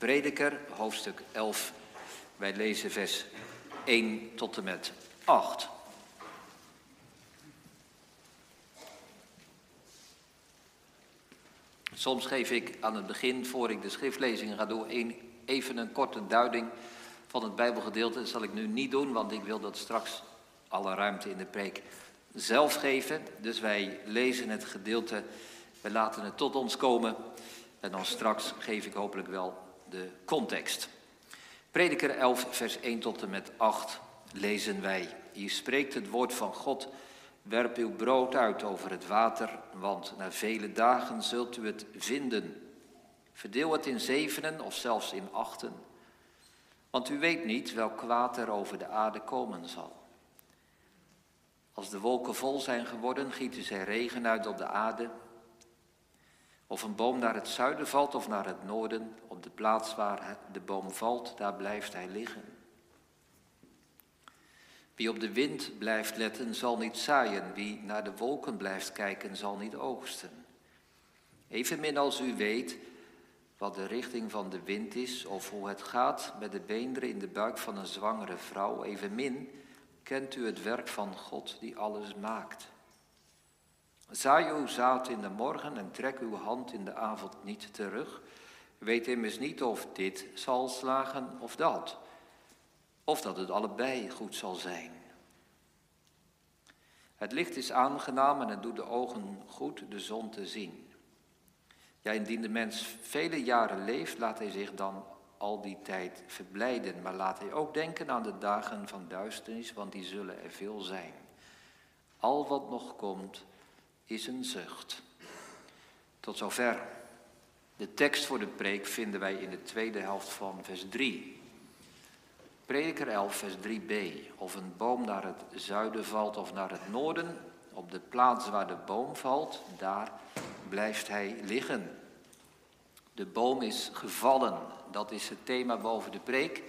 Prediker, hoofdstuk 11. Wij lezen vers 1 tot en met 8. Soms geef ik aan het begin, voor ik de schriftlezingen ga doen, even een korte duiding van het Bijbelgedeelte. Dat zal ik nu niet doen, want ik wil dat straks alle ruimte in de preek zelf geven. Dus wij lezen het gedeelte, we laten het tot ons komen. En dan straks geef ik hopelijk wel de context. Prediker 11, vers 1 tot en met 8 lezen wij. Hier spreekt het woord van God. Werp uw brood uit over het water, want na vele dagen zult u het vinden. Verdeel het in zevenen of zelfs in achten. Want u weet niet welk kwaad er over de aarde komen zal. Als de wolken vol zijn geworden, gieten zij regen uit op de aarde. Of een boom naar het zuiden valt of naar het noorden, op de plaats waar de boom valt, daar blijft hij liggen. Wie op de wind blijft letten, zal niet zaaien. Wie naar de wolken blijft kijken, zal niet oogsten. Evenmin als u weet wat de richting van de wind is of hoe het gaat met de beenderen in de buik van een zwangere vrouw, evenmin kent u het werk van God die alles maakt. Zaai uw zaad in de morgen en trek uw hand in de avond niet terug. Weet immers niet of dit zal slagen of dat, of dat het allebei goed zal zijn. Het licht is aangenaam en het doet de ogen goed de zon te zien. Ja, indien de mens vele jaren leeft, laat hij zich dan al die tijd verblijden. Maar laat hij ook denken aan de dagen van duisternis, want die zullen er veel zijn. Al wat nog komt, is een zucht. Tot zover. De tekst voor de preek vinden wij in de tweede helft van vers 3. Prediker 11, vers 3b. Of een boom naar het zuiden valt of naar het noorden, op de plaats waar de boom valt, daar blijft hij liggen. De boom is gevallen, dat is het thema boven de preek.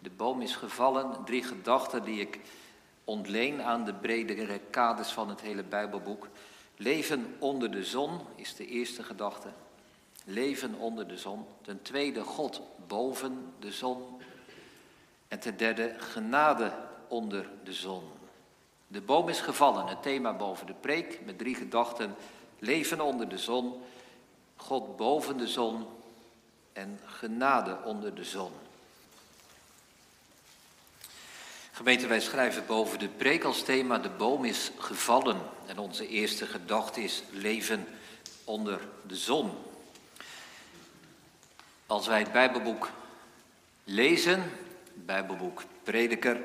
De boom is gevallen, drie gedachten die ik ontleen aan de bredere kaders van het hele Bijbelboek. Leven onder de zon is de eerste gedachte. Leven onder de zon. Ten tweede, God boven de zon. En ten derde, genade onder de zon. De boom is gevallen, het thema boven de preek, met drie gedachten. Leven onder de zon, God boven de zon en genade onder de zon. Gemeente, wij schrijven boven de preek als thema de boom is gevallen. En onze eerste gedachte is leven onder de zon. Als wij het Bijbelboek lezen, het Bijbelboek Prediker,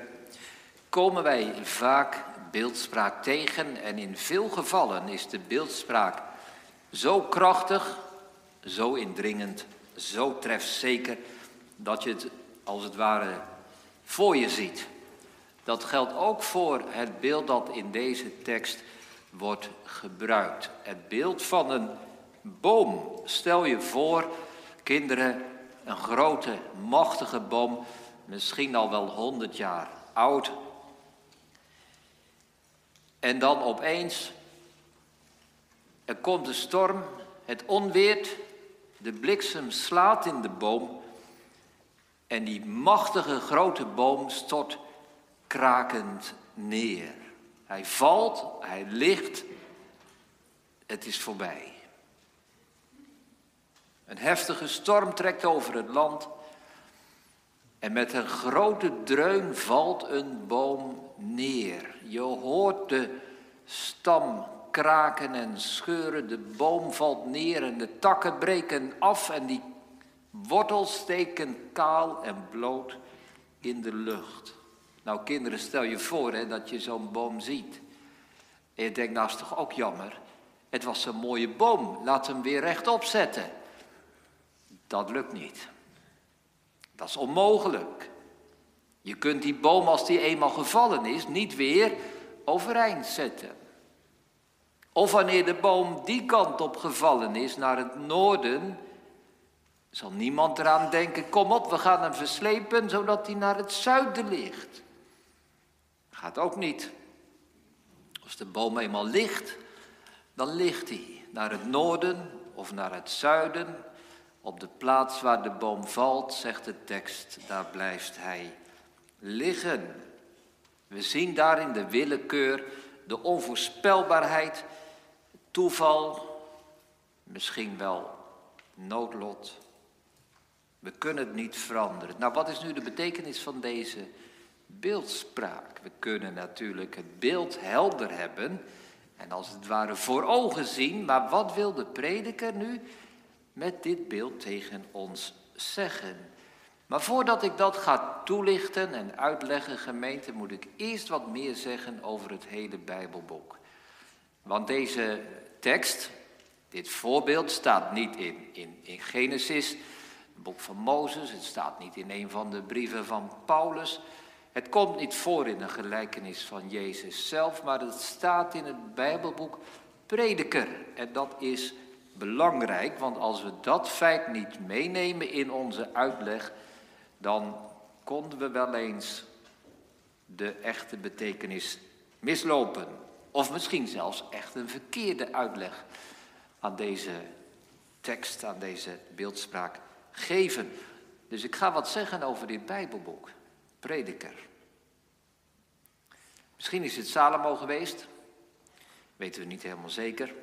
komen wij vaak beeldspraak tegen. En in veel gevallen is de beeldspraak zo krachtig, zo indringend, zo trefzeker, dat je het als het ware voor je ziet. Dat geldt ook voor het beeld dat in deze tekst wordt gebruikt. Het beeld van een boom. Stel je voor, kinderen, een grote, machtige boom, misschien al wel honderd jaar oud. En dan opeens, er komt de storm, het onweert, de bliksem slaat in de boom en die machtige grote boom stort krakend neer. Hij valt, hij ligt, het is voorbij. Een heftige storm trekt over het land en met een grote dreun valt een boom neer. Je hoort de stam kraken en scheuren, de boom valt neer en de takken breken af en die wortels steken kaal en bloot in de lucht. Nou kinderen, stel je voor hè, dat je zo'n boom ziet. En je denkt, nou is toch ook jammer. Het was een mooie boom, laat hem weer rechtop zetten. Dat lukt niet. Dat is onmogelijk. Je kunt die boom als die eenmaal gevallen is niet weer overeind zetten. Of wanneer de boom die kant op gevallen is, naar het noorden, zal niemand eraan denken, kom op, we gaan hem verslepen zodat hij naar het zuiden ligt. Gaat ook niet. Als de boom eenmaal ligt, dan ligt hij naar het noorden of naar het zuiden, Op de plaats waar de boom valt, zegt de tekst, daar blijft hij liggen. We zien daarin de willekeur, de onvoorspelbaarheid, toeval, misschien wel noodlot. We kunnen het niet veranderen. Nou, wat is nu de betekenis van deze beeldspraak? We kunnen natuurlijk het beeld helder hebben en als het ware voor ogen zien, maar wat wil de prediker nu met dit beeld tegen ons zeggen? Maar voordat ik dat ga toelichten en uitleggen, gemeente, moet ik eerst wat meer zeggen over het hele Bijbelboek. Want deze tekst, dit voorbeeld, staat niet in, in, in Genesis, het boek van Mozes, het staat niet in een van de brieven van Paulus. Het komt niet voor in een gelijkenis van Jezus zelf, maar het staat in het Bijbelboek Prediker. En dat is belangrijk, want als we dat feit niet meenemen in onze uitleg, dan konden we wel eens de echte betekenis mislopen. Of misschien zelfs echt een verkeerde uitleg aan deze tekst, aan deze beeldspraak geven. Dus ik ga wat zeggen over dit Bijbelboek, Prediker. Misschien is het Salomo geweest, weten we niet helemaal zeker.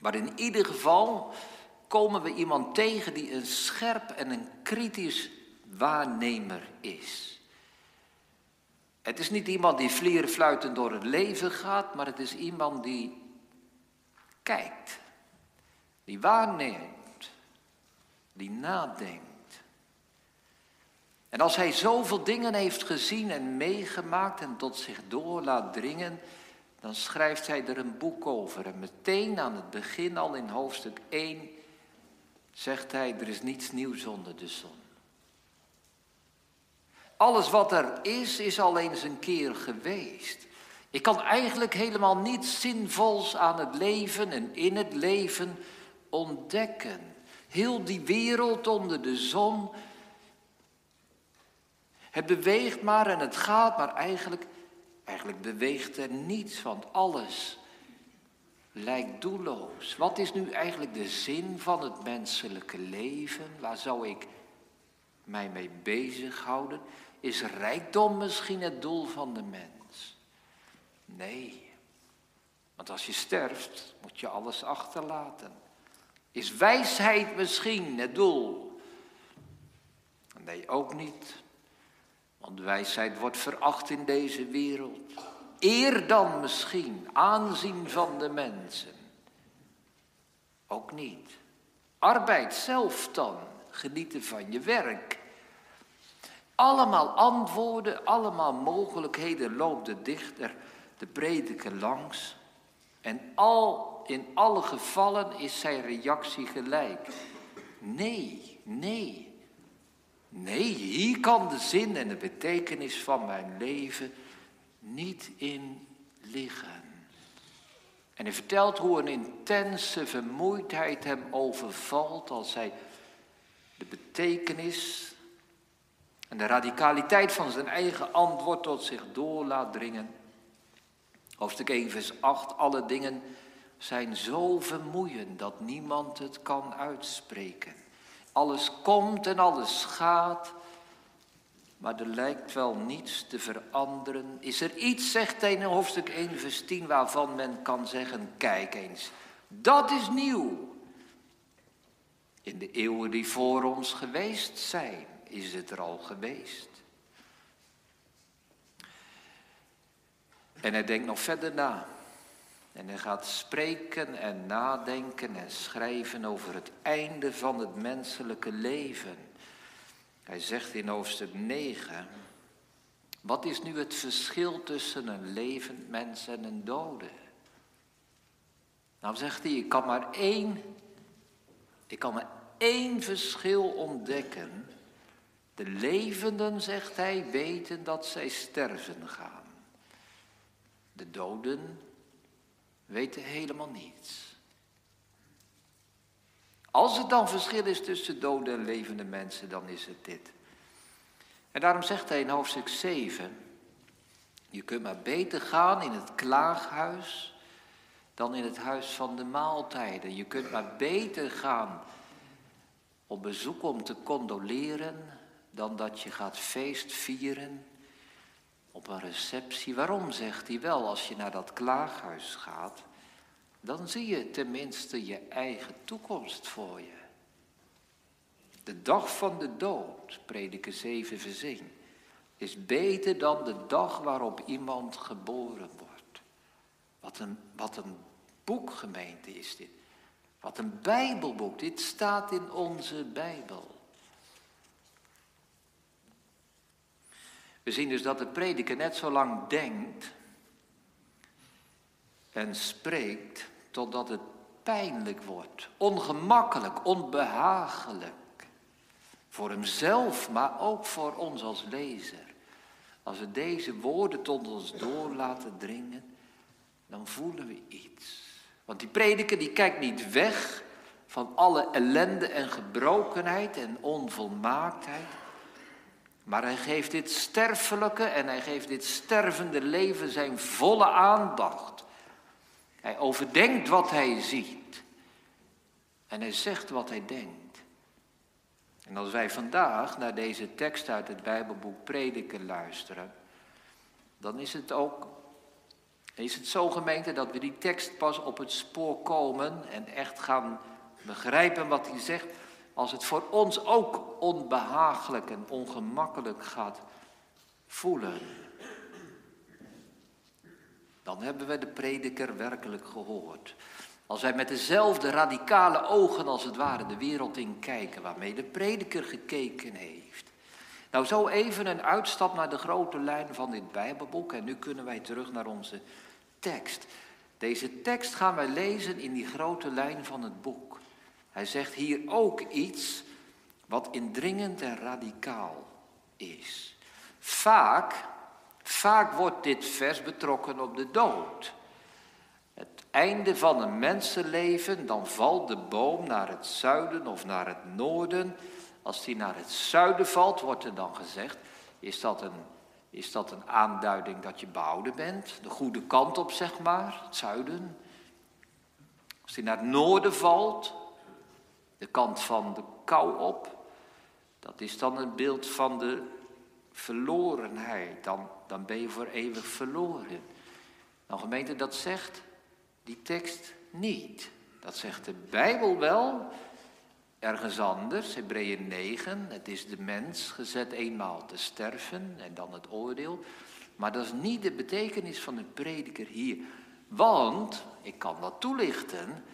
Maar in ieder geval komen we iemand tegen die een scherp en een kritisch waarnemer is. Het is niet iemand die vlierenfluitend door het leven gaat, maar het is iemand die kijkt, die waarneemt, die nadenkt. En als hij zoveel dingen heeft gezien en meegemaakt en tot zich door laat dringen, dan schrijft hij er een boek over. En meteen aan het begin, al in hoofdstuk 1, zegt hij, er is niets nieuws onder de zon. Alles wat er is, is al eens een keer geweest. Ik kan eigenlijk helemaal niets zinvols aan het leven en in het leven ontdekken. Heel die wereld onder de zon. Het beweegt maar en het gaat, maar eigenlijk, eigenlijk beweegt er niets, want alles lijkt doelloos. Wat is nu eigenlijk de zin van het menselijke leven? Waar zou ik mij mee bezighouden? Is rijkdom misschien het doel van de mens? Nee. Want als je sterft, moet je alles achterlaten. Is wijsheid misschien het doel? Nee, ook niet. Want wijsheid wordt veracht in deze wereld. Eer dan misschien, aanzien van de mensen. Ook niet. Arbeid zelf dan, genieten van je werk. Allemaal antwoorden, allemaal mogelijkheden loopt de dichter, de prediker langs. En al, in alle gevallen is zijn reactie gelijk. Nee, nee. Nee, hier kan de zin en de betekenis van mijn leven niet in liggen. En hij vertelt hoe een intense vermoeidheid hem overvalt als hij de betekenis en de radicaliteit van zijn eigen antwoord tot zich door laat dringen. Hoofdstuk 1, vers 8. Alle dingen zijn zo vermoeiend dat niemand het kan uitspreken. Alles komt en alles gaat, maar er lijkt wel niets te veranderen. Is er iets, zegt hij in hoofdstuk 1, vers 10, waarvan men kan zeggen, kijk eens, dat is nieuw. In de eeuwen die voor ons geweest zijn is het er al geweest. En hij denkt nog verder na. En hij gaat spreken en nadenken en schrijven over het einde van het menselijke leven. Hij zegt in hoofdstuk 9, wat is nu het verschil tussen een levend mens en een dode? Nou zegt hij, ik kan maar één, ik kan maar één verschil ontdekken. De levenden, zegt hij, weten dat zij sterven gaan. De doden weten helemaal niets. Als er dan verschil is tussen dode en levende mensen, dan is het dit. En daarom zegt hij in hoofdstuk 7, je kunt maar beter gaan in het klaaghuis dan in het huis van de maaltijden. Je kunt maar beter gaan op bezoek om te condoleren dan dat je gaat feest vieren op een receptie. Waarom, zegt hij wel, als je naar dat klaaghuis gaat, dan zie je tenminste je eigen toekomst voor je. De dag van de dood, prediker 7 verzin, is beter dan de dag waarop iemand geboren wordt. Wat een, wat een boekgemeente is dit. Wat een Bijbelboek. Dit staat in onze Bijbel. We zien dus dat de prediker net zo lang denkt en spreekt totdat het pijnlijk wordt, ongemakkelijk, onbehagelijk. Voor hemzelf, maar ook voor ons als lezer. Als we deze woorden tot ons door laten dringen, dan voelen we iets. Want die prediker die kijkt niet weg van alle ellende en gebrokenheid en onvolmaaktheid. Maar hij geeft dit sterfelijke en hij geeft dit stervende leven zijn volle aandacht. Hij overdenkt wat hij ziet. En hij zegt wat hij denkt. En als wij vandaag naar deze tekst uit het Bijbelboek Prediken luisteren, dan is het ook is het zo gemeente dat we die tekst pas op het spoor komen en echt gaan begrijpen wat hij zegt, als het voor ons ook onbehagelijk en ongemakkelijk gaat voelen. Dan hebben we de prediker werkelijk gehoord. Als wij met dezelfde radicale ogen als het ware de wereld in kijken waarmee de prediker gekeken heeft. Nou, zo even een uitstap naar de grote lijn van dit Bijbelboek en nu kunnen wij terug naar onze tekst. Deze tekst gaan wij lezen in die grote lijn van het boek. Hij zegt hier ook iets wat indringend en radicaal is. Vaak, vaak wordt dit vers betrokken op de dood. Het einde van een mensenleven, dan valt de boom naar het zuiden of naar het noorden. Als die naar het zuiden valt, wordt er dan gezegd, is dat een is dat een aanduiding dat je behouden bent, de goede kant op zeg maar, het zuiden. Als hij naar het noorden valt, de kant van de kou op, dat is dan een beeld van de verlorenheid. Dan, dan ben je voor eeuwig verloren. Nou gemeente, dat zegt die tekst niet. Dat zegt de Bijbel wel, Ergens anders, Hebreeën 9, het is de mens gezet eenmaal te sterven en dan het oordeel. Maar dat is niet de betekenis van de prediker hier. Want, ik kan dat toelichten,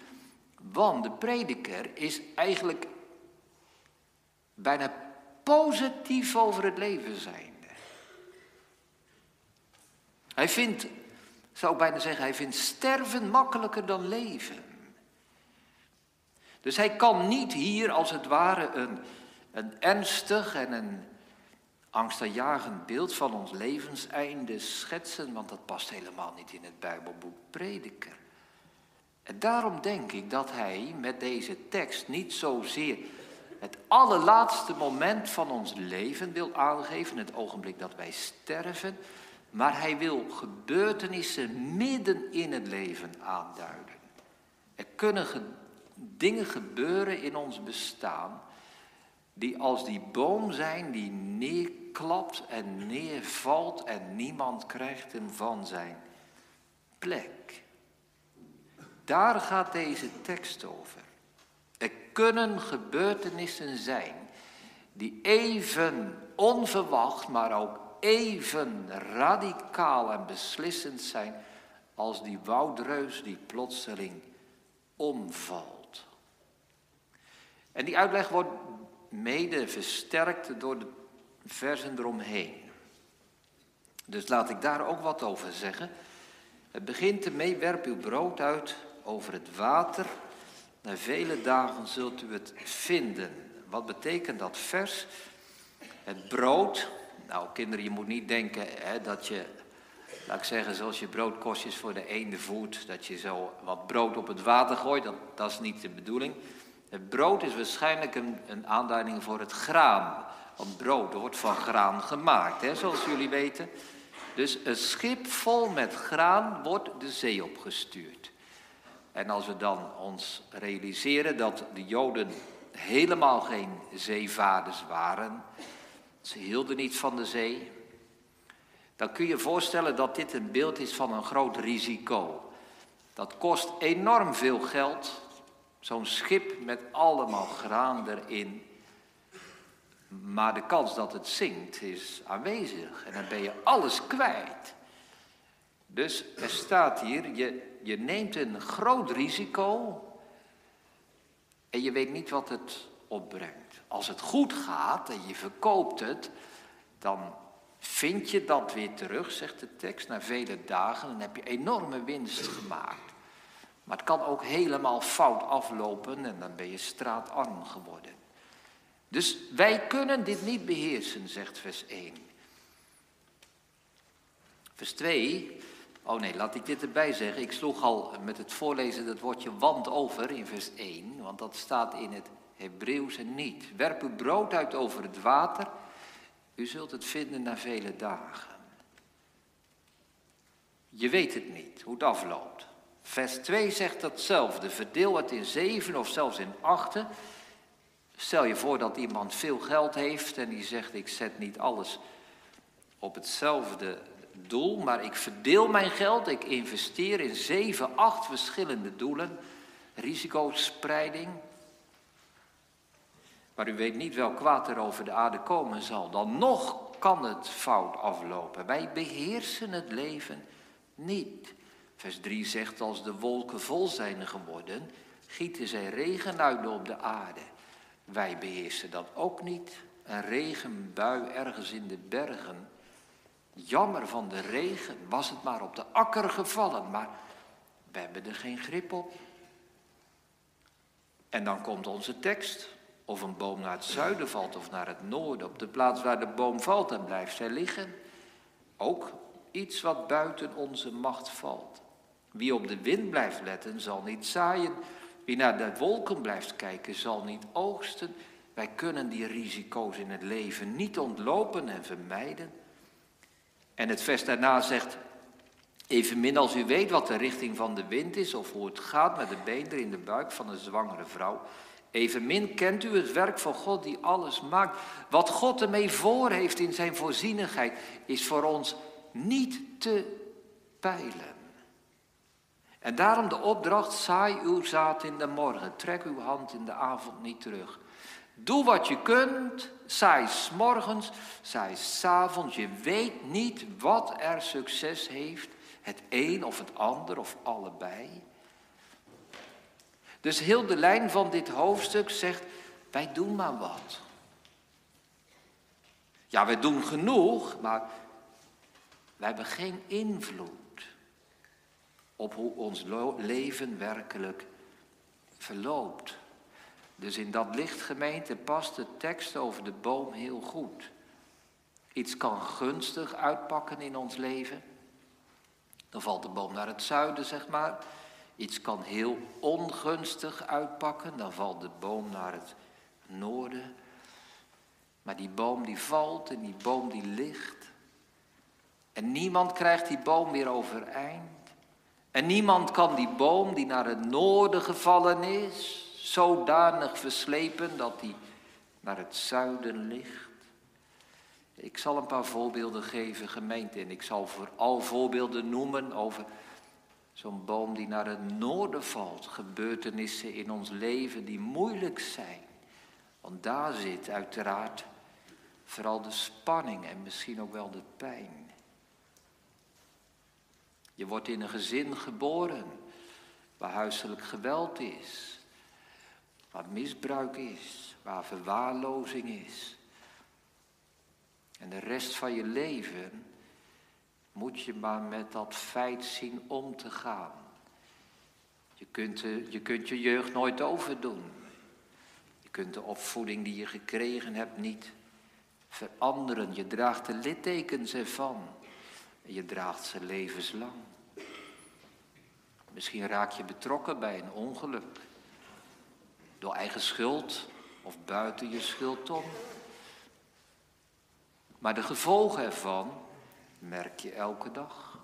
want de prediker is eigenlijk bijna positief over het leven zijnde. Hij vindt, zou ik bijna zeggen, hij vindt sterven makkelijker dan leven. Dus hij kan niet hier als het ware een, een ernstig en een angstaanjagend beeld van ons levenseinde schetsen, want dat past helemaal niet in het Bijbelboek Prediker. En daarom denk ik dat hij met deze tekst niet zozeer het allerlaatste moment van ons leven wil aangeven, het ogenblik dat wij sterven, maar hij wil gebeurtenissen midden in het leven aanduiden. Er kunnen dingen gebeuren in ons bestaan die als die boom zijn die neerklapt en neervalt en niemand krijgt hem van zijn plek. Daar gaat deze tekst over. Er kunnen gebeurtenissen zijn die even onverwacht, maar ook even radicaal en beslissend zijn als die woudreus die plotseling omvalt. En die uitleg wordt mede versterkt door de versen eromheen. Dus laat ik daar ook wat over zeggen. Het begint ermee, werp uw brood uit over het water. Na vele dagen zult u het vinden. Wat betekent dat vers? Het brood. Nou, kinderen, je moet niet denken hè, dat je, laat ik zeggen, zoals je broodkostjes voor de ene voert, dat je zo wat brood op het water gooit. Dat, dat is niet de bedoeling. Het brood is waarschijnlijk een, een aanduiding voor het graan. Want brood wordt van graan gemaakt, hè, zoals jullie weten. Dus een schip vol met graan wordt de zee opgestuurd. En als we dan ons realiseren dat de Joden helemaal geen zeevaarders waren, ze hielden niet van de zee, dan kun je voorstellen dat dit een beeld is van een groot risico. Dat kost enorm veel geld, zo'n schip met allemaal graan erin. Maar de kans dat het zinkt is aanwezig en dan ben je alles kwijt. Dus er staat hier, je, je neemt een groot risico en je weet niet wat het opbrengt. Als het goed gaat en je verkoopt het, dan vind je dat weer terug, zegt de tekst, na vele dagen. Dan heb je enorme winst gemaakt. Maar het kan ook helemaal fout aflopen en dan ben je straatarm geworden. Dus wij kunnen dit niet beheersen, zegt vers 1. Vers 2. Oh nee, laat ik dit erbij zeggen. Ik sloeg al met het voorlezen dat woordje want over in vers 1, want dat staat in het Hebreeuws en niet. Werp uw brood uit over het water, u zult het vinden na vele dagen. Je weet het niet hoe het afloopt. Vers 2 zegt datzelfde. Verdeel het in zeven of zelfs in achten. Stel je voor dat iemand veel geld heeft en die zegt: Ik zet niet alles op hetzelfde doel, maar ik verdeel mijn geld, ik investeer in zeven, acht verschillende doelen. Risicospreiding. Maar u weet niet welk kwaad er over de aarde komen zal. Dan nog kan het fout aflopen. Wij beheersen het leven niet. Vers 3 zegt, als de wolken vol zijn geworden, gieten zij regenuilen op de aarde. Wij beheersen dat ook niet. Een regenbui ergens in de bergen. Jammer van de regen, was het maar op de akker gevallen, maar we hebben er geen grip op. En dan komt onze tekst. Of een boom naar het zuiden valt of naar het noorden. Op de plaats waar de boom valt, dan blijft zij liggen. Ook iets wat buiten onze macht valt. Wie op de wind blijft letten, zal niet zaaien. Wie naar de wolken blijft kijken, zal niet oogsten. Wij kunnen die risico's in het leven niet ontlopen en vermijden. En het vers daarna zegt, evenmin als u weet wat de richting van de wind is of hoe het gaat met de beenderen in de buik van een zwangere vrouw, evenmin kent u het werk van God die alles maakt. Wat God ermee voor heeft in zijn voorzienigheid is voor ons niet te peilen. En daarom de opdracht, saai uw zaad in de morgen, trek uw hand in de avond niet terug. Doe wat je kunt, saai morgens, saai s'avonds. Je weet niet wat er succes heeft, het een of het ander of allebei. Dus heel de lijn van dit hoofdstuk zegt, wij doen maar wat. Ja, wij doen genoeg, maar wij hebben geen invloed op hoe ons leven werkelijk verloopt. Dus in dat licht gemeente past de tekst over de boom heel goed. Iets kan gunstig uitpakken in ons leven. Dan valt de boom naar het zuiden, zeg maar. Iets kan heel ongunstig uitpakken. Dan valt de boom naar het noorden. Maar die boom die valt en die boom die ligt. En niemand krijgt die boom weer overeind. En niemand kan die boom die naar het noorden gevallen is, zodanig verslepen dat die naar het zuiden ligt. Ik zal een paar voorbeelden geven, gemeente, en ik zal vooral voorbeelden noemen over zo'n boom die naar het noorden valt. Gebeurtenissen in ons leven die moeilijk zijn. Want daar zit uiteraard vooral de spanning en misschien ook wel de pijn. Je wordt in een gezin geboren waar huiselijk geweld is, waar misbruik is, waar verwaarlozing is. En de rest van je leven moet je maar met dat feit zien om te gaan. Je kunt, je kunt je jeugd nooit overdoen. Je kunt de opvoeding die je gekregen hebt niet veranderen. Je draagt de littekens ervan. En je draagt ze levenslang. Misschien raak je betrokken bij een ongeluk. Door eigen schuld of buiten je schuld om. Maar de gevolgen ervan merk je elke dag.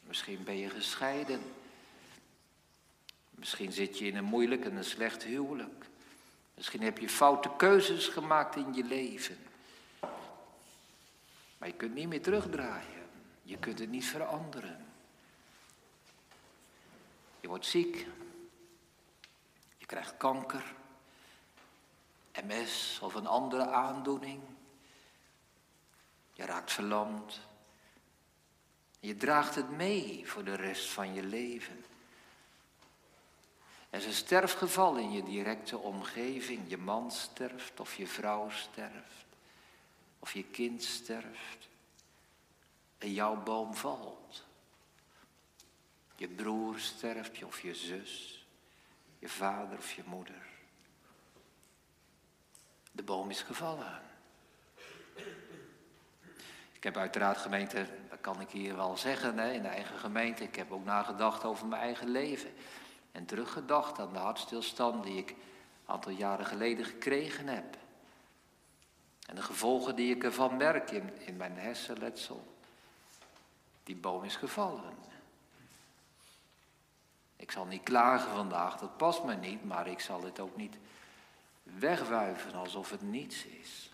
Misschien ben je gescheiden. Misschien zit je in een moeilijk en een slecht huwelijk. Misschien heb je foute keuzes gemaakt in je leven. Maar je kunt niet meer terugdraaien. Je kunt het niet veranderen. Je wordt ziek. Je krijgt kanker. MS of een andere aandoening. Je raakt verlamd. Je draagt het mee voor de rest van je leven. Er is een sterfgeval in je directe omgeving. Je man sterft of je vrouw sterft. Of je kind sterft. En jouw boom valt. Je broer sterft of je zus. Je vader of je moeder. De boom is gevallen. Ik heb uiteraard gemeente, dat kan ik hier wel zeggen, hè, in de eigen gemeente. Ik heb ook nagedacht over mijn eigen leven. En teruggedacht aan de hartstilstand die ik een aantal jaren geleden gekregen heb. En de gevolgen die ik ervan merk in, in mijn hersenletsel. Die boom is gevallen. Ik zal niet klagen vandaag, dat past me niet, maar ik zal het ook niet wegwuiven alsof het niets is.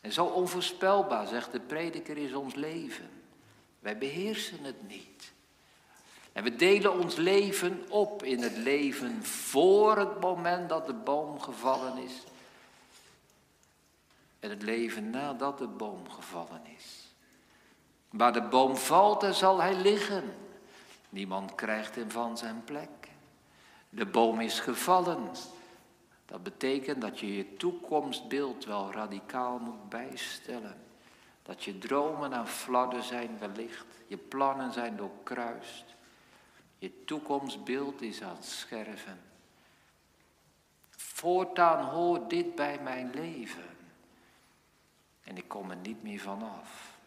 En zo onvoorspelbaar, zegt de prediker, is ons leven. Wij beheersen het niet. En we delen ons leven op in het leven voor het moment dat de boom gevallen is. En het leven nadat de boom gevallen is. Waar de boom valt, daar zal hij liggen. Niemand krijgt hem van zijn plek. De boom is gevallen. Dat betekent dat je je toekomstbeeld wel radicaal moet bijstellen. Dat je dromen aan fladden zijn wellicht. Je plannen zijn doorkruist. Je toekomstbeeld is aan het scherven. Voortaan hoort dit bij mijn leven. En ik kom er niet meer vanaf.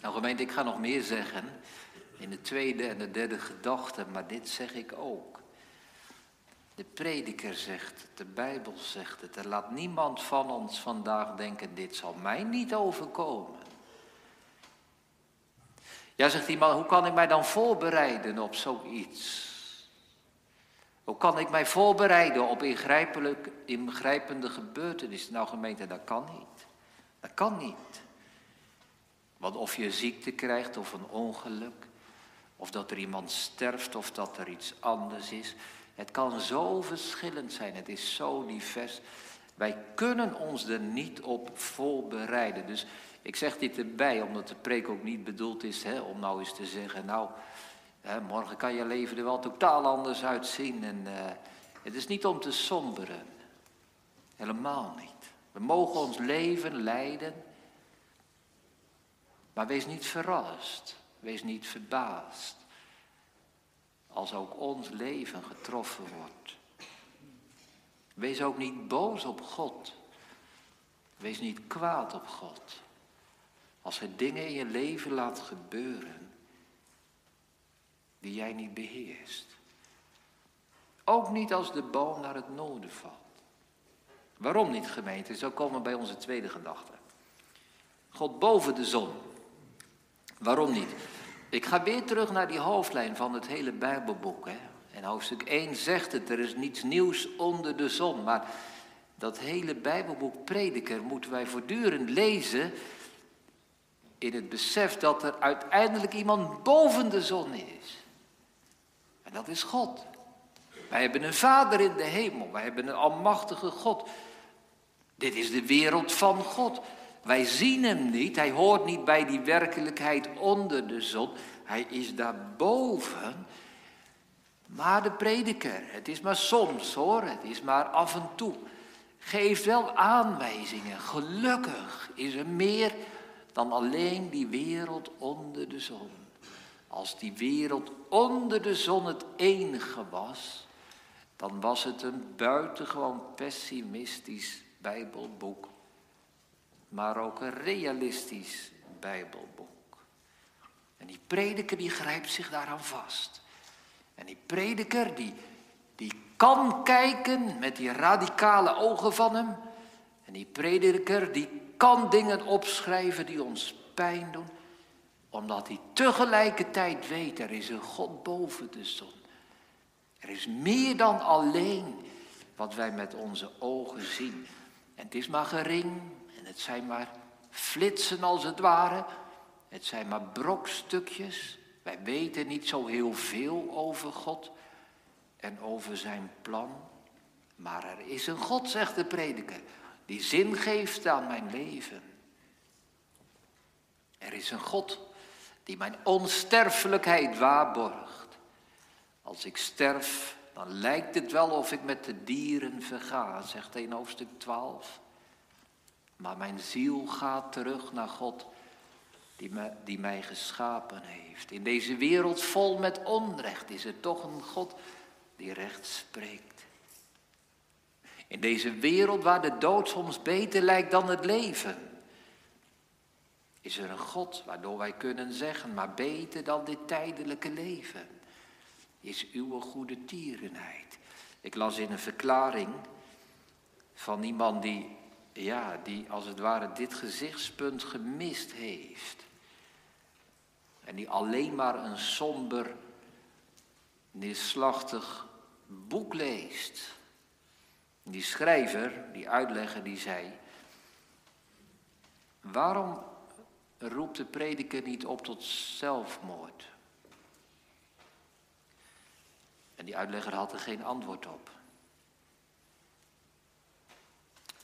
Nou gemeente, ik ga nog meer zeggen in de tweede en de derde gedachte, maar dit zeg ik ook. De prediker zegt het, de Bijbel zegt het. Er laat niemand van ons vandaag denken, dit zal mij niet overkomen. Ja, zegt iemand, hoe kan ik mij dan voorbereiden op zoiets? Hoe kan ik mij voorbereiden op ingrijpende gebeurtenissen? Nou gemeente, dat kan niet. Dat kan niet. Want of je ziekte krijgt of een ongeluk, of dat er iemand sterft of dat er iets anders is. Het kan zo verschillend zijn, het is zo divers. Wij kunnen ons er niet op voorbereiden. Dus ik zeg dit erbij, omdat de preek ook niet bedoeld is hè, om nou eens te zeggen, nou, hè, morgen kan je leven er wel totaal anders uitzien. En uh, het is niet om te somberen. Helemaal niet. We mogen ons leven leiden, maar wees niet verrast. Wees niet verbaasd als ook ons leven getroffen wordt. Wees ook niet boos op God. Wees niet kwaad op God. Als hij dingen in je leven laat gebeuren die jij niet beheerst. Ook niet als de boom naar het noorden valt. Waarom niet, gemeente? Zo komen we bij onze tweede gedachte. God boven de zon. Waarom niet? Ik ga weer terug naar die hoofdlijn van het hele Bijbelboek. Hè. En hoofdstuk 1 zegt het, er is niets nieuws onder de zon. Maar dat hele Bijbelboek Prediker moeten wij voortdurend lezen in het besef dat er uiteindelijk iemand boven de zon is. En dat is God. Wij hebben een Vader in de hemel, wij hebben een almachtige God. Dit is de wereld van God. Wij zien hem niet, hij hoort niet bij die werkelijkheid onder de zon. Hij is daarboven. Maar de prediker, het is maar soms hoor, het is maar af en toe, geeft wel aanwijzingen. Gelukkig is er meer dan alleen die wereld onder de zon. Als die wereld onder de zon het enige was, dan was het een buitengewoon pessimistisch Bijbelboek maar ook een realistisch Bijbelboek. En die prediker die grijpt zich daaraan vast. En die prediker die, die kan kijken met die radicale ogen van hem. En die prediker die kan dingen opschrijven die ons pijn doen. Omdat hij tegelijkertijd weet, er is een God boven de zon. Er is meer dan alleen wat wij met onze ogen zien. En het is maar gering het zijn maar flitsen als het ware. Het zijn maar brokstukjes. Wij weten niet zo heel veel over God en over zijn plan. Maar er is een God, zegt de prediker, die zin geeft aan mijn leven. Er is een God die mijn onsterfelijkheid waarborgt. Als ik sterf, dan lijkt het wel of ik met de dieren verga, zegt hij hoofdstuk 12. Maar mijn ziel gaat terug naar God die, die mij geschapen heeft. In deze wereld vol met onrecht is er toch een God die recht spreekt. In deze wereld waar de dood soms beter lijkt dan het leven, is er een God waardoor wij kunnen zeggen, maar beter dan dit tijdelijke leven is uw goede tierenheid. Ik las in een verklaring van iemand die, ja, die als het ware dit gezichtspunt gemist heeft. En die alleen maar een somber, neerslachtig boek leest. Die schrijver, die uitlegger, die zei: Waarom roept de prediker niet op tot zelfmoord? En die uitlegger had er geen antwoord op.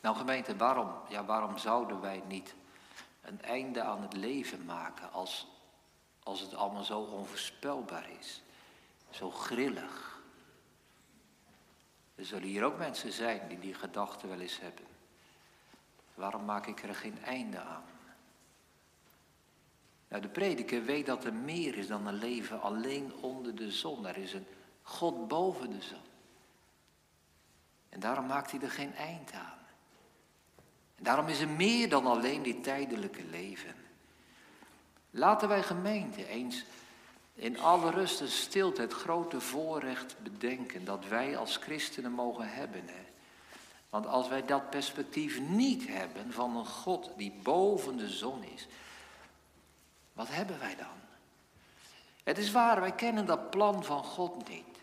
Nou gemeente, waarom, ja, waarom zouden wij niet een einde aan het leven maken als, als het allemaal zo onvoorspelbaar is? Zo grillig. Er zullen hier ook mensen zijn die die gedachten wel eens hebben. Waarom maak ik er geen einde aan? Nou, de prediker weet dat er meer is dan een leven alleen onder de zon. Er is een God boven de zon. En daarom maakt hij er geen eind aan. Daarom is er meer dan alleen dit tijdelijke leven. Laten wij gemeente eens in alle rust en stilte het grote voorrecht bedenken dat wij als christenen mogen hebben. Hè? Want als wij dat perspectief niet hebben van een God die boven de zon is, wat hebben wij dan? Het is waar, wij kennen dat plan van God niet.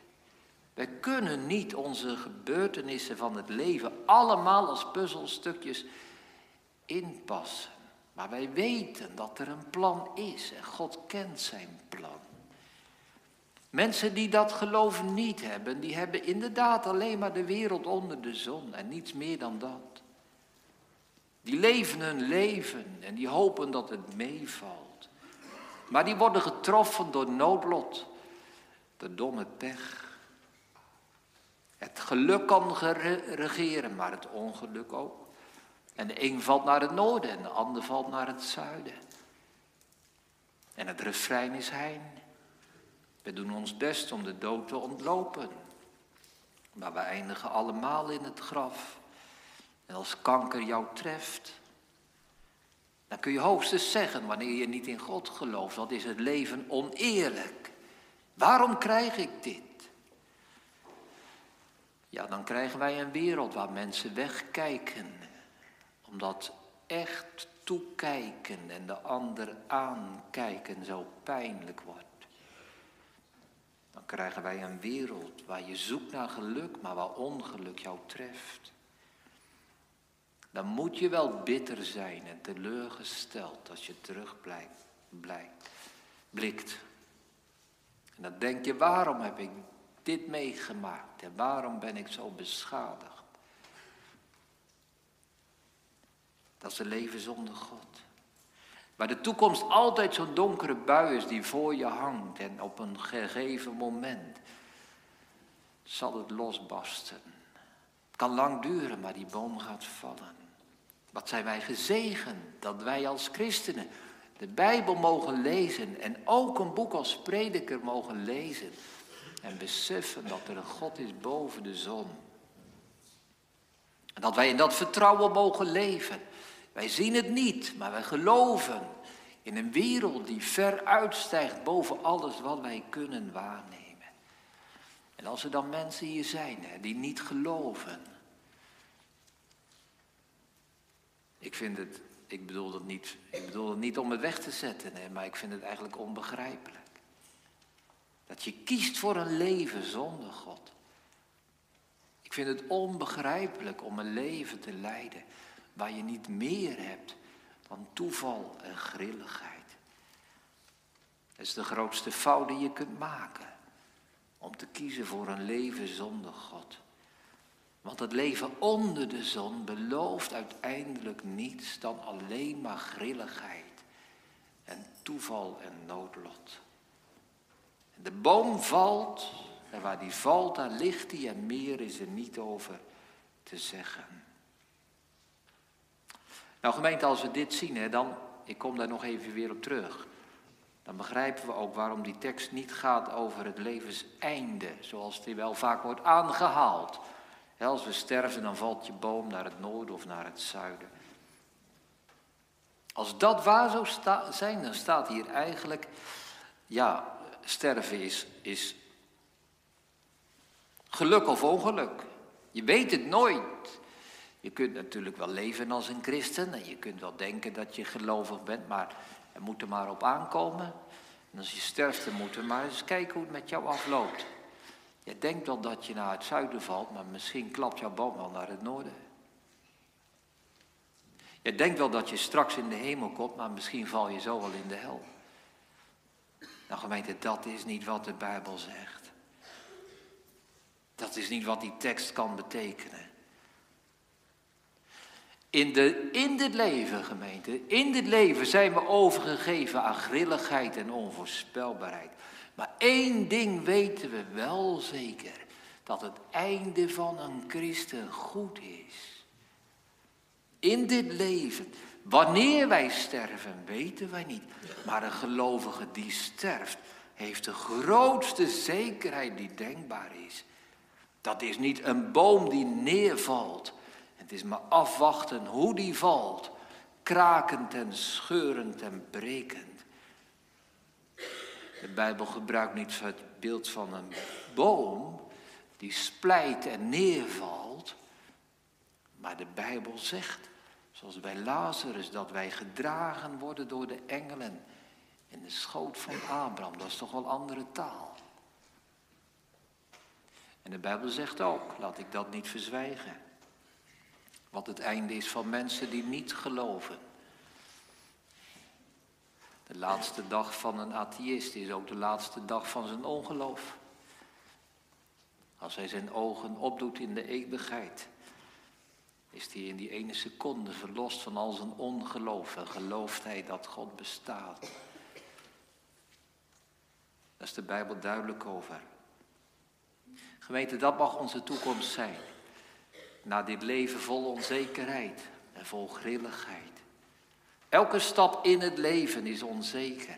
Wij kunnen niet onze gebeurtenissen van het leven allemaal als puzzelstukjes inpassen. Maar wij weten dat er een plan is en God kent zijn plan. Mensen die dat geloof niet hebben, die hebben inderdaad alleen maar de wereld onder de zon en niets meer dan dat. Die leven hun leven en die hopen dat het meevalt. Maar die worden getroffen door noodlot, de domme pech. Het geluk kan regeren, maar het ongeluk ook. En de een valt naar het noorden en de ander valt naar het zuiden. En het refrein is hein. We doen ons best om de dood te ontlopen. Maar we eindigen allemaal in het graf. En als kanker jou treft, dan kun je hoogstens zeggen, wanneer je niet in God gelooft, dat is het leven oneerlijk. Waarom krijg ik dit? Ja, dan krijgen wij een wereld waar mensen wegkijken. Omdat echt toekijken en de ander aankijken zo pijnlijk wordt. Dan krijgen wij een wereld waar je zoekt naar geluk, maar waar ongeluk jou treft. Dan moet je wel bitter zijn en teleurgesteld als je terugblijkt, blijkt, blikt. En dan denk je, waarom heb ik dit meegemaakt en waarom ben ik zo beschadigd? Dat is leven zonder God. Waar de toekomst altijd zo'n donkere bui is die voor je hangt en op een gegeven moment zal het losbarsten. Het kan lang duren, maar die boom gaat vallen. Wat zijn wij gezegend dat wij als christenen de Bijbel mogen lezen en ook een boek als prediker mogen lezen en beseffen dat er een God is boven de zon. En dat wij in dat vertrouwen mogen leven. Wij zien het niet, maar wij geloven in een wereld die ver uitstijgt boven alles wat wij kunnen waarnemen. En als er dan mensen hier zijn die niet geloven. Ik vind het, ik bedoel het niet, ik bedoel het niet om het weg te zetten, hè, maar ik vind het eigenlijk onbegrijpelijk. Dat je kiest voor een leven zonder God. Ik vind het onbegrijpelijk om een leven te leiden waar je niet meer hebt dan toeval en grilligheid. Het is de grootste fout die je kunt maken. Om te kiezen voor een leven zonder God. Want het leven onder de zon belooft uiteindelijk niets dan alleen maar grilligheid en toeval en noodlot. De boom valt en waar die valt, daar ligt hij en meer is er niet over te zeggen. Nou gemeente, als we dit zien, hè, dan, ik kom daar nog even weer op terug dan begrijpen we ook waarom die tekst niet gaat over het levenseinde, zoals die wel vaak wordt aangehaald. Als we sterven, dan valt je boom naar het noorden of naar het zuiden. Als dat waar zou zijn, dan staat hier eigenlijk, ja, sterven is, is geluk of ongeluk. Je weet het nooit. Je kunt natuurlijk wel leven als een christen en je kunt wel denken dat je gelovig bent, maar er moet er maar op aankomen. En als je sterft, dan moeten maar eens kijken hoe het met jou afloopt. Je denkt wel dat je naar het zuiden valt, maar misschien klapt jouw boom wel naar het noorden. Je denkt wel dat je straks in de hemel komt, maar misschien val je zo wel in de hel. Nou gemeente, dat is niet wat de Bijbel zegt. Dat is niet wat die tekst kan betekenen. In, de, in dit leven, gemeente, in dit leven zijn we overgegeven aan grilligheid en onvoorspelbaarheid. Maar één ding weten we wel zeker: dat het einde van een christen goed is. In dit leven, wanneer wij sterven, weten wij niet. Maar een gelovige die sterft, heeft de grootste zekerheid die denkbaar is. Dat is niet een boom die neervalt het is maar afwachten hoe die valt, krakend en scheurend en brekend. De Bijbel gebruikt niet het beeld van een boom die splijt en neervalt, maar de Bijbel zegt, zoals bij Lazarus, dat wij gedragen worden door de engelen in de schoot van Abraham. Dat is toch wel andere taal. En de Bijbel zegt ook, laat ik dat niet verzwijgen. Wat het einde is van mensen die niet geloven. De laatste dag van een atheïst is ook de laatste dag van zijn ongeloof. Als hij zijn ogen opdoet in de eeuwigheid, is hij in die ene seconde verlost van al zijn ongeloof en gelooft hij dat God bestaat. Daar is de Bijbel duidelijk over. Gemeente, dat mag onze toekomst zijn na dit leven vol onzekerheid en vol grilligheid. Elke stap in het leven is onzeker,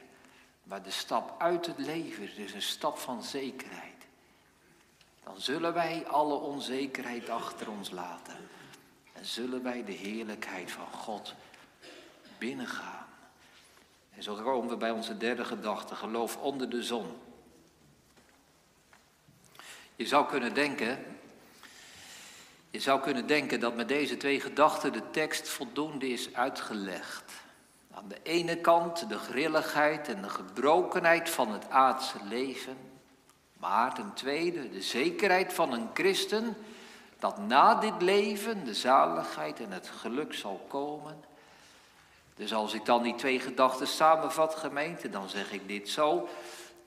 maar de stap uit het leven is een stap van zekerheid. Dan zullen wij alle onzekerheid achter ons laten en zullen wij de heerlijkheid van God binnengaan. En zo komen we bij onze derde gedachte, geloof onder de zon. Je zou kunnen denken, je zou kunnen denken dat met deze twee gedachten de tekst voldoende is uitgelegd. Aan de ene kant de grilligheid en de gebrokenheid van het aardse leven. Maar ten tweede de zekerheid van een christen dat na dit leven de zaligheid en het geluk zal komen. Dus als ik dan die twee gedachten samenvat, gemeente, dan zeg ik dit zo.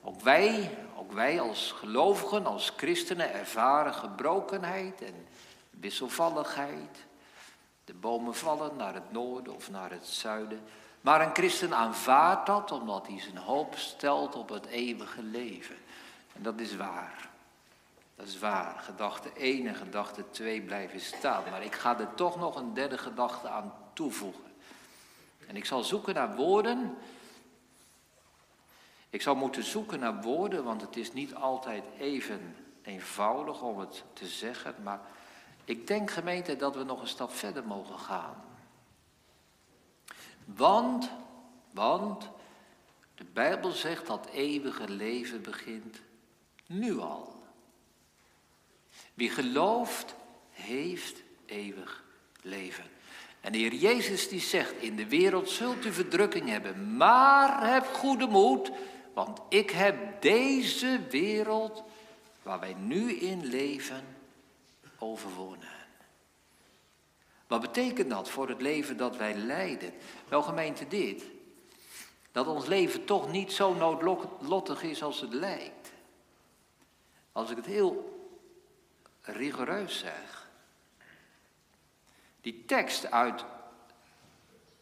Ook wij, ook wij als gelovigen, als christenen ervaren gebrokenheid en wisselvalligheid. De bomen vallen naar het noorden of naar het zuiden. Maar een christen aanvaardt dat omdat hij zijn hoop stelt op het eeuwige leven. En dat is waar. Dat is waar. Gedachte 1 en gedachte 2 blijven staan. Maar ik ga er toch nog een derde gedachte aan toevoegen. En ik zal zoeken naar woorden. Ik zal moeten zoeken naar woorden, want het is niet altijd even eenvoudig om het te zeggen. Maar ik denk gemeente dat we nog een stap verder mogen gaan. Want, want de Bijbel zegt dat eeuwige leven begint nu al. Wie gelooft, heeft eeuwig leven. En de Heer Jezus die zegt, in de wereld zult u verdrukking hebben, maar heb goede moed, want ik heb deze wereld waar wij nu in leven overwonnen. Wat betekent dat voor het leven dat wij leiden? Wel gemeente dit, dat ons leven toch niet zo noodlottig is als het lijkt. Als ik het heel rigoureus zeg. Die tekst uit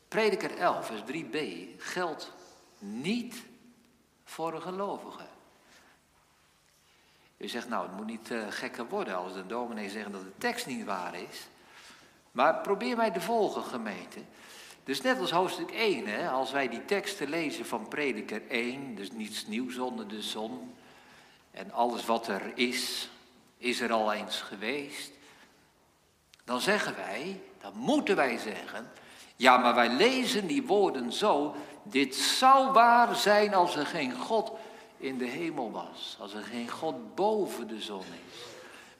Prediker 11, vers 3b, geldt niet voor een gelovige. U zegt, nou, het moet niet uh, gekker worden als de dominee zegt dat de tekst niet waar is. Maar probeer mij de volgende gemeente. Dus net als hoofdstuk 1, hè, als wij die teksten lezen van Prediker 1, dus niets nieuws onder de zon. En alles wat er is, is er al eens geweest. Dan zeggen wij, dan moeten wij zeggen, ja, maar wij lezen die woorden zo. Dit zou waar zijn als er geen God in de hemel was. Als er geen God boven de zon is.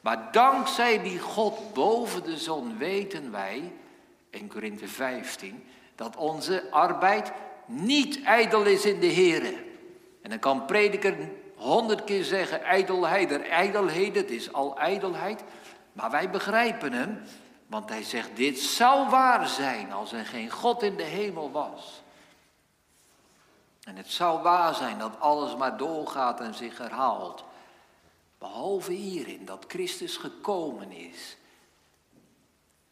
Maar dankzij die God boven de zon weten wij, in Korinthe 15, dat onze arbeid niet ijdel is in de Here. En dan kan prediker honderd keer zeggen, ijdelheid er ijdelheden, het is al ijdelheid. Maar wij begrijpen hem want hij zegt, dit zou waar zijn als er geen God in de hemel was. En het zou waar zijn dat alles maar doorgaat en zich herhaalt. Behalve hierin dat Christus gekomen is.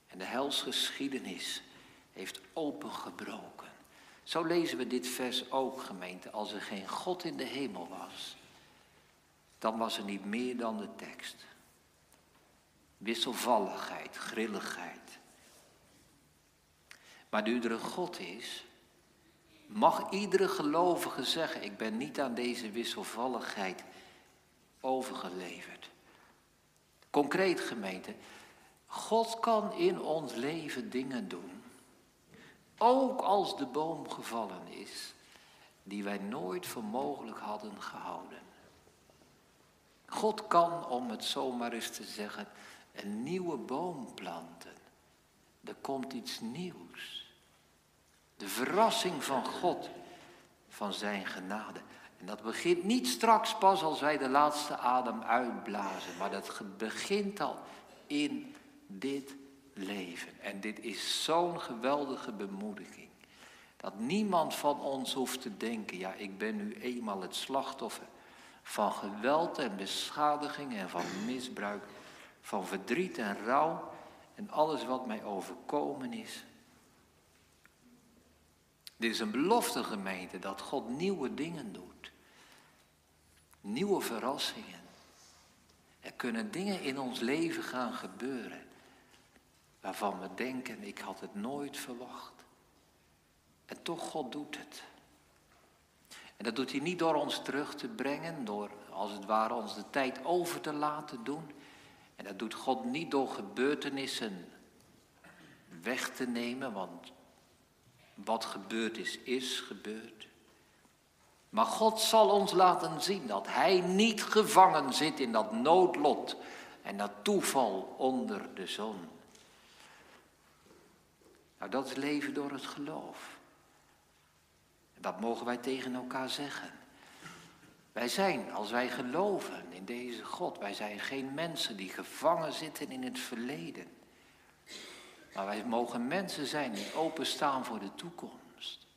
En de helsgeschiedenis heeft opengebroken. Zo lezen we dit vers ook, gemeente. Als er geen God in de hemel was, dan was er niet meer dan de tekst wisselvalligheid, grilligheid. Maar nu er een God is, mag iedere gelovige zeggen, ik ben niet aan deze wisselvalligheid overgeleverd. Concreet gemeente, God kan in ons leven dingen doen, ook als de boom gevallen is, die wij nooit voor mogelijk hadden gehouden. God kan, om het zomaar eens te zeggen, een nieuwe boom planten. Er komt iets nieuws. De verrassing van God, van zijn genade. En dat begint niet straks pas als wij de laatste adem uitblazen, maar dat begint al in dit leven. En dit is zo'n geweldige bemoediging. Dat niemand van ons hoeft te denken, ja, ik ben nu eenmaal het slachtoffer van geweld en beschadiging en van misbruik van verdriet en rouw en alles wat mij overkomen is. Dit is een belofte gemeente dat God nieuwe dingen doet. Nieuwe verrassingen. Er kunnen dingen in ons leven gaan gebeuren waarvan we denken, ik had het nooit verwacht. En toch, God doet het. En dat doet hij niet door ons terug te brengen, door als het ware ons de tijd over te laten doen. En dat doet God niet door gebeurtenissen weg te nemen, want wat gebeurd is, is gebeurd. Maar God zal ons laten zien dat Hij niet gevangen zit in dat noodlot en dat toeval onder de zon. Nou, dat is leven door het geloof. En dat mogen wij tegen elkaar zeggen. Wij zijn, als wij geloven in deze God, wij zijn geen mensen die gevangen zitten in het verleden. Maar wij mogen mensen zijn die openstaan voor de toekomst.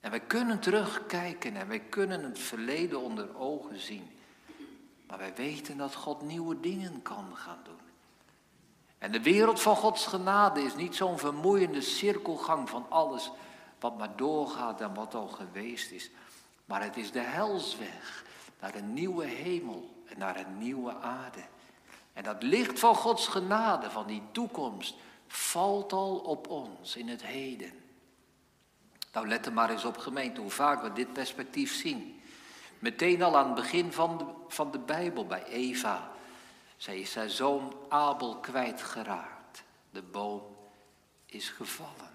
En wij kunnen terugkijken en wij kunnen het verleden onder ogen zien. Maar wij weten dat God nieuwe dingen kan gaan doen. En de wereld van Gods genade is niet zo'n vermoeiende cirkelgang van alles wat maar doorgaat en wat al geweest is. Maar het is de helsweg naar een nieuwe hemel en naar een nieuwe aarde. En dat licht van Gods genade, van die toekomst, valt al op ons in het heden. Nou, let er maar eens op gemeente hoe vaak we dit perspectief zien. Meteen al aan het begin van de, van de Bijbel bij Eva. Zij is haar zoon Abel kwijtgeraakt. De boom is gevallen.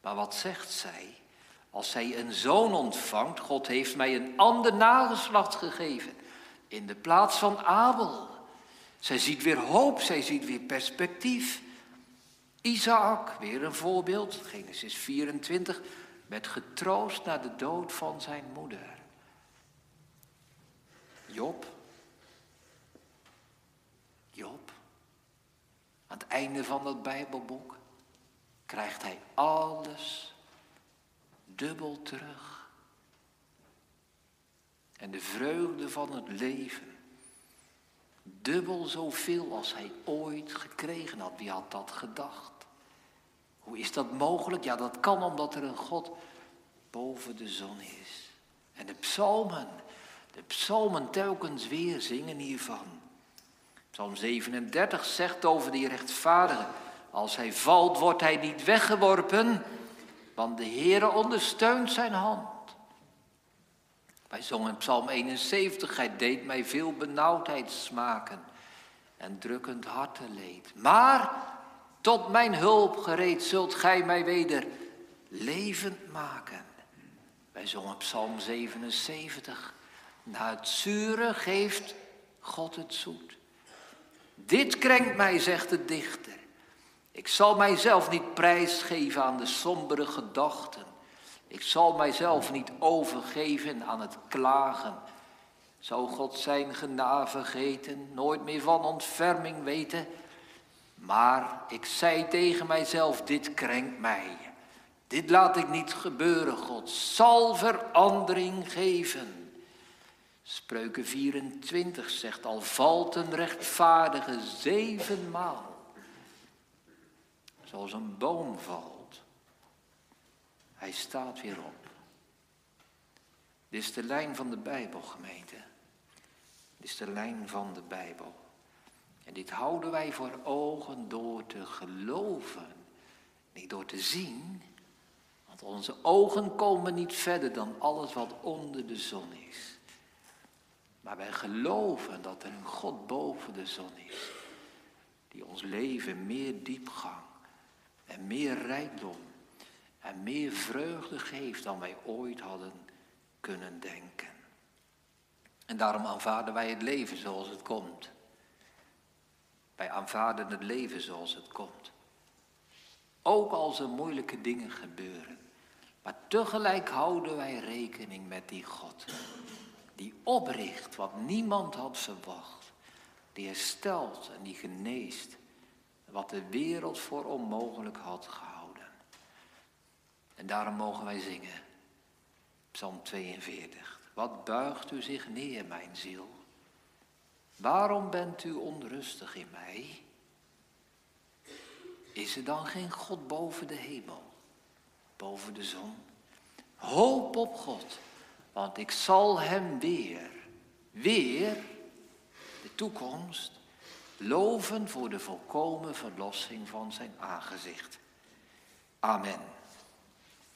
Maar wat zegt zij? Als zij een zoon ontvangt, God heeft mij een ander nageslacht gegeven. In de plaats van Abel. Zij ziet weer hoop, zij ziet weer perspectief. Isaac, weer een voorbeeld, Genesis 24. werd getroost na de dood van zijn moeder. Job. Job. Aan het einde van dat Bijbelboek krijgt hij alles dubbel terug. En de vreugde van het leven dubbel zoveel als hij ooit gekregen had. Wie had dat gedacht? Hoe is dat mogelijk? Ja, dat kan omdat er een God boven de zon is. En de psalmen, de psalmen telkens weer zingen hiervan. Psalm 37 zegt over die rechtvaardige, als hij valt wordt hij niet weggeworpen, want de Heere ondersteunt zijn hand. Wij zongen Psalm 71, hij deed mij veel benauwdheid smaken en drukkend hartenleed. Maar tot mijn hulp gereed zult gij mij weder levend maken. Wij zongen Psalm 77. Na het zure geeft God het zoet. Dit krenkt mij, zegt de dichter. Ik zal mijzelf niet prijsgeven aan de sombere gedachten. Ik zal mijzelf niet overgeven aan het klagen. Zou God zijn genade vergeten, nooit meer van ontferming weten? Maar ik zei tegen mijzelf, dit krenkt mij. Dit laat ik niet gebeuren, God zal verandering geven. Spreuken 24 zegt, al valt een rechtvaardige zevenmaal, zoals een boom valt. Hij staat weer op. Dit is de lijn van de Bijbel, gemeente. Dit is de lijn van de Bijbel. En dit houden wij voor ogen door te geloven, niet door te zien. Want onze ogen komen niet verder dan alles wat onder de zon is. Maar wij geloven dat er een God boven de zon is, die ons leven meer diepgang en meer rijkdom en meer vreugde geeft dan wij ooit hadden kunnen denken. En daarom aanvaarden wij het leven zoals het komt. Wij aanvaarden het leven zoals het komt. Ook als er moeilijke dingen gebeuren. Maar tegelijk houden wij rekening met die God. Die opricht wat niemand had verwacht. Die herstelt en die geneest. Wat de wereld voor onmogelijk had gehouden. En daarom mogen wij zingen. Psalm 42. Wat buigt u zich neer, mijn ziel? Waarom bent u onrustig in mij? Is er dan geen God boven de hemel, boven de zon? Hoop op God, want ik zal hem weer, weer, de toekomst, loven voor de volkomen verlossing van zijn aangezicht. Amen.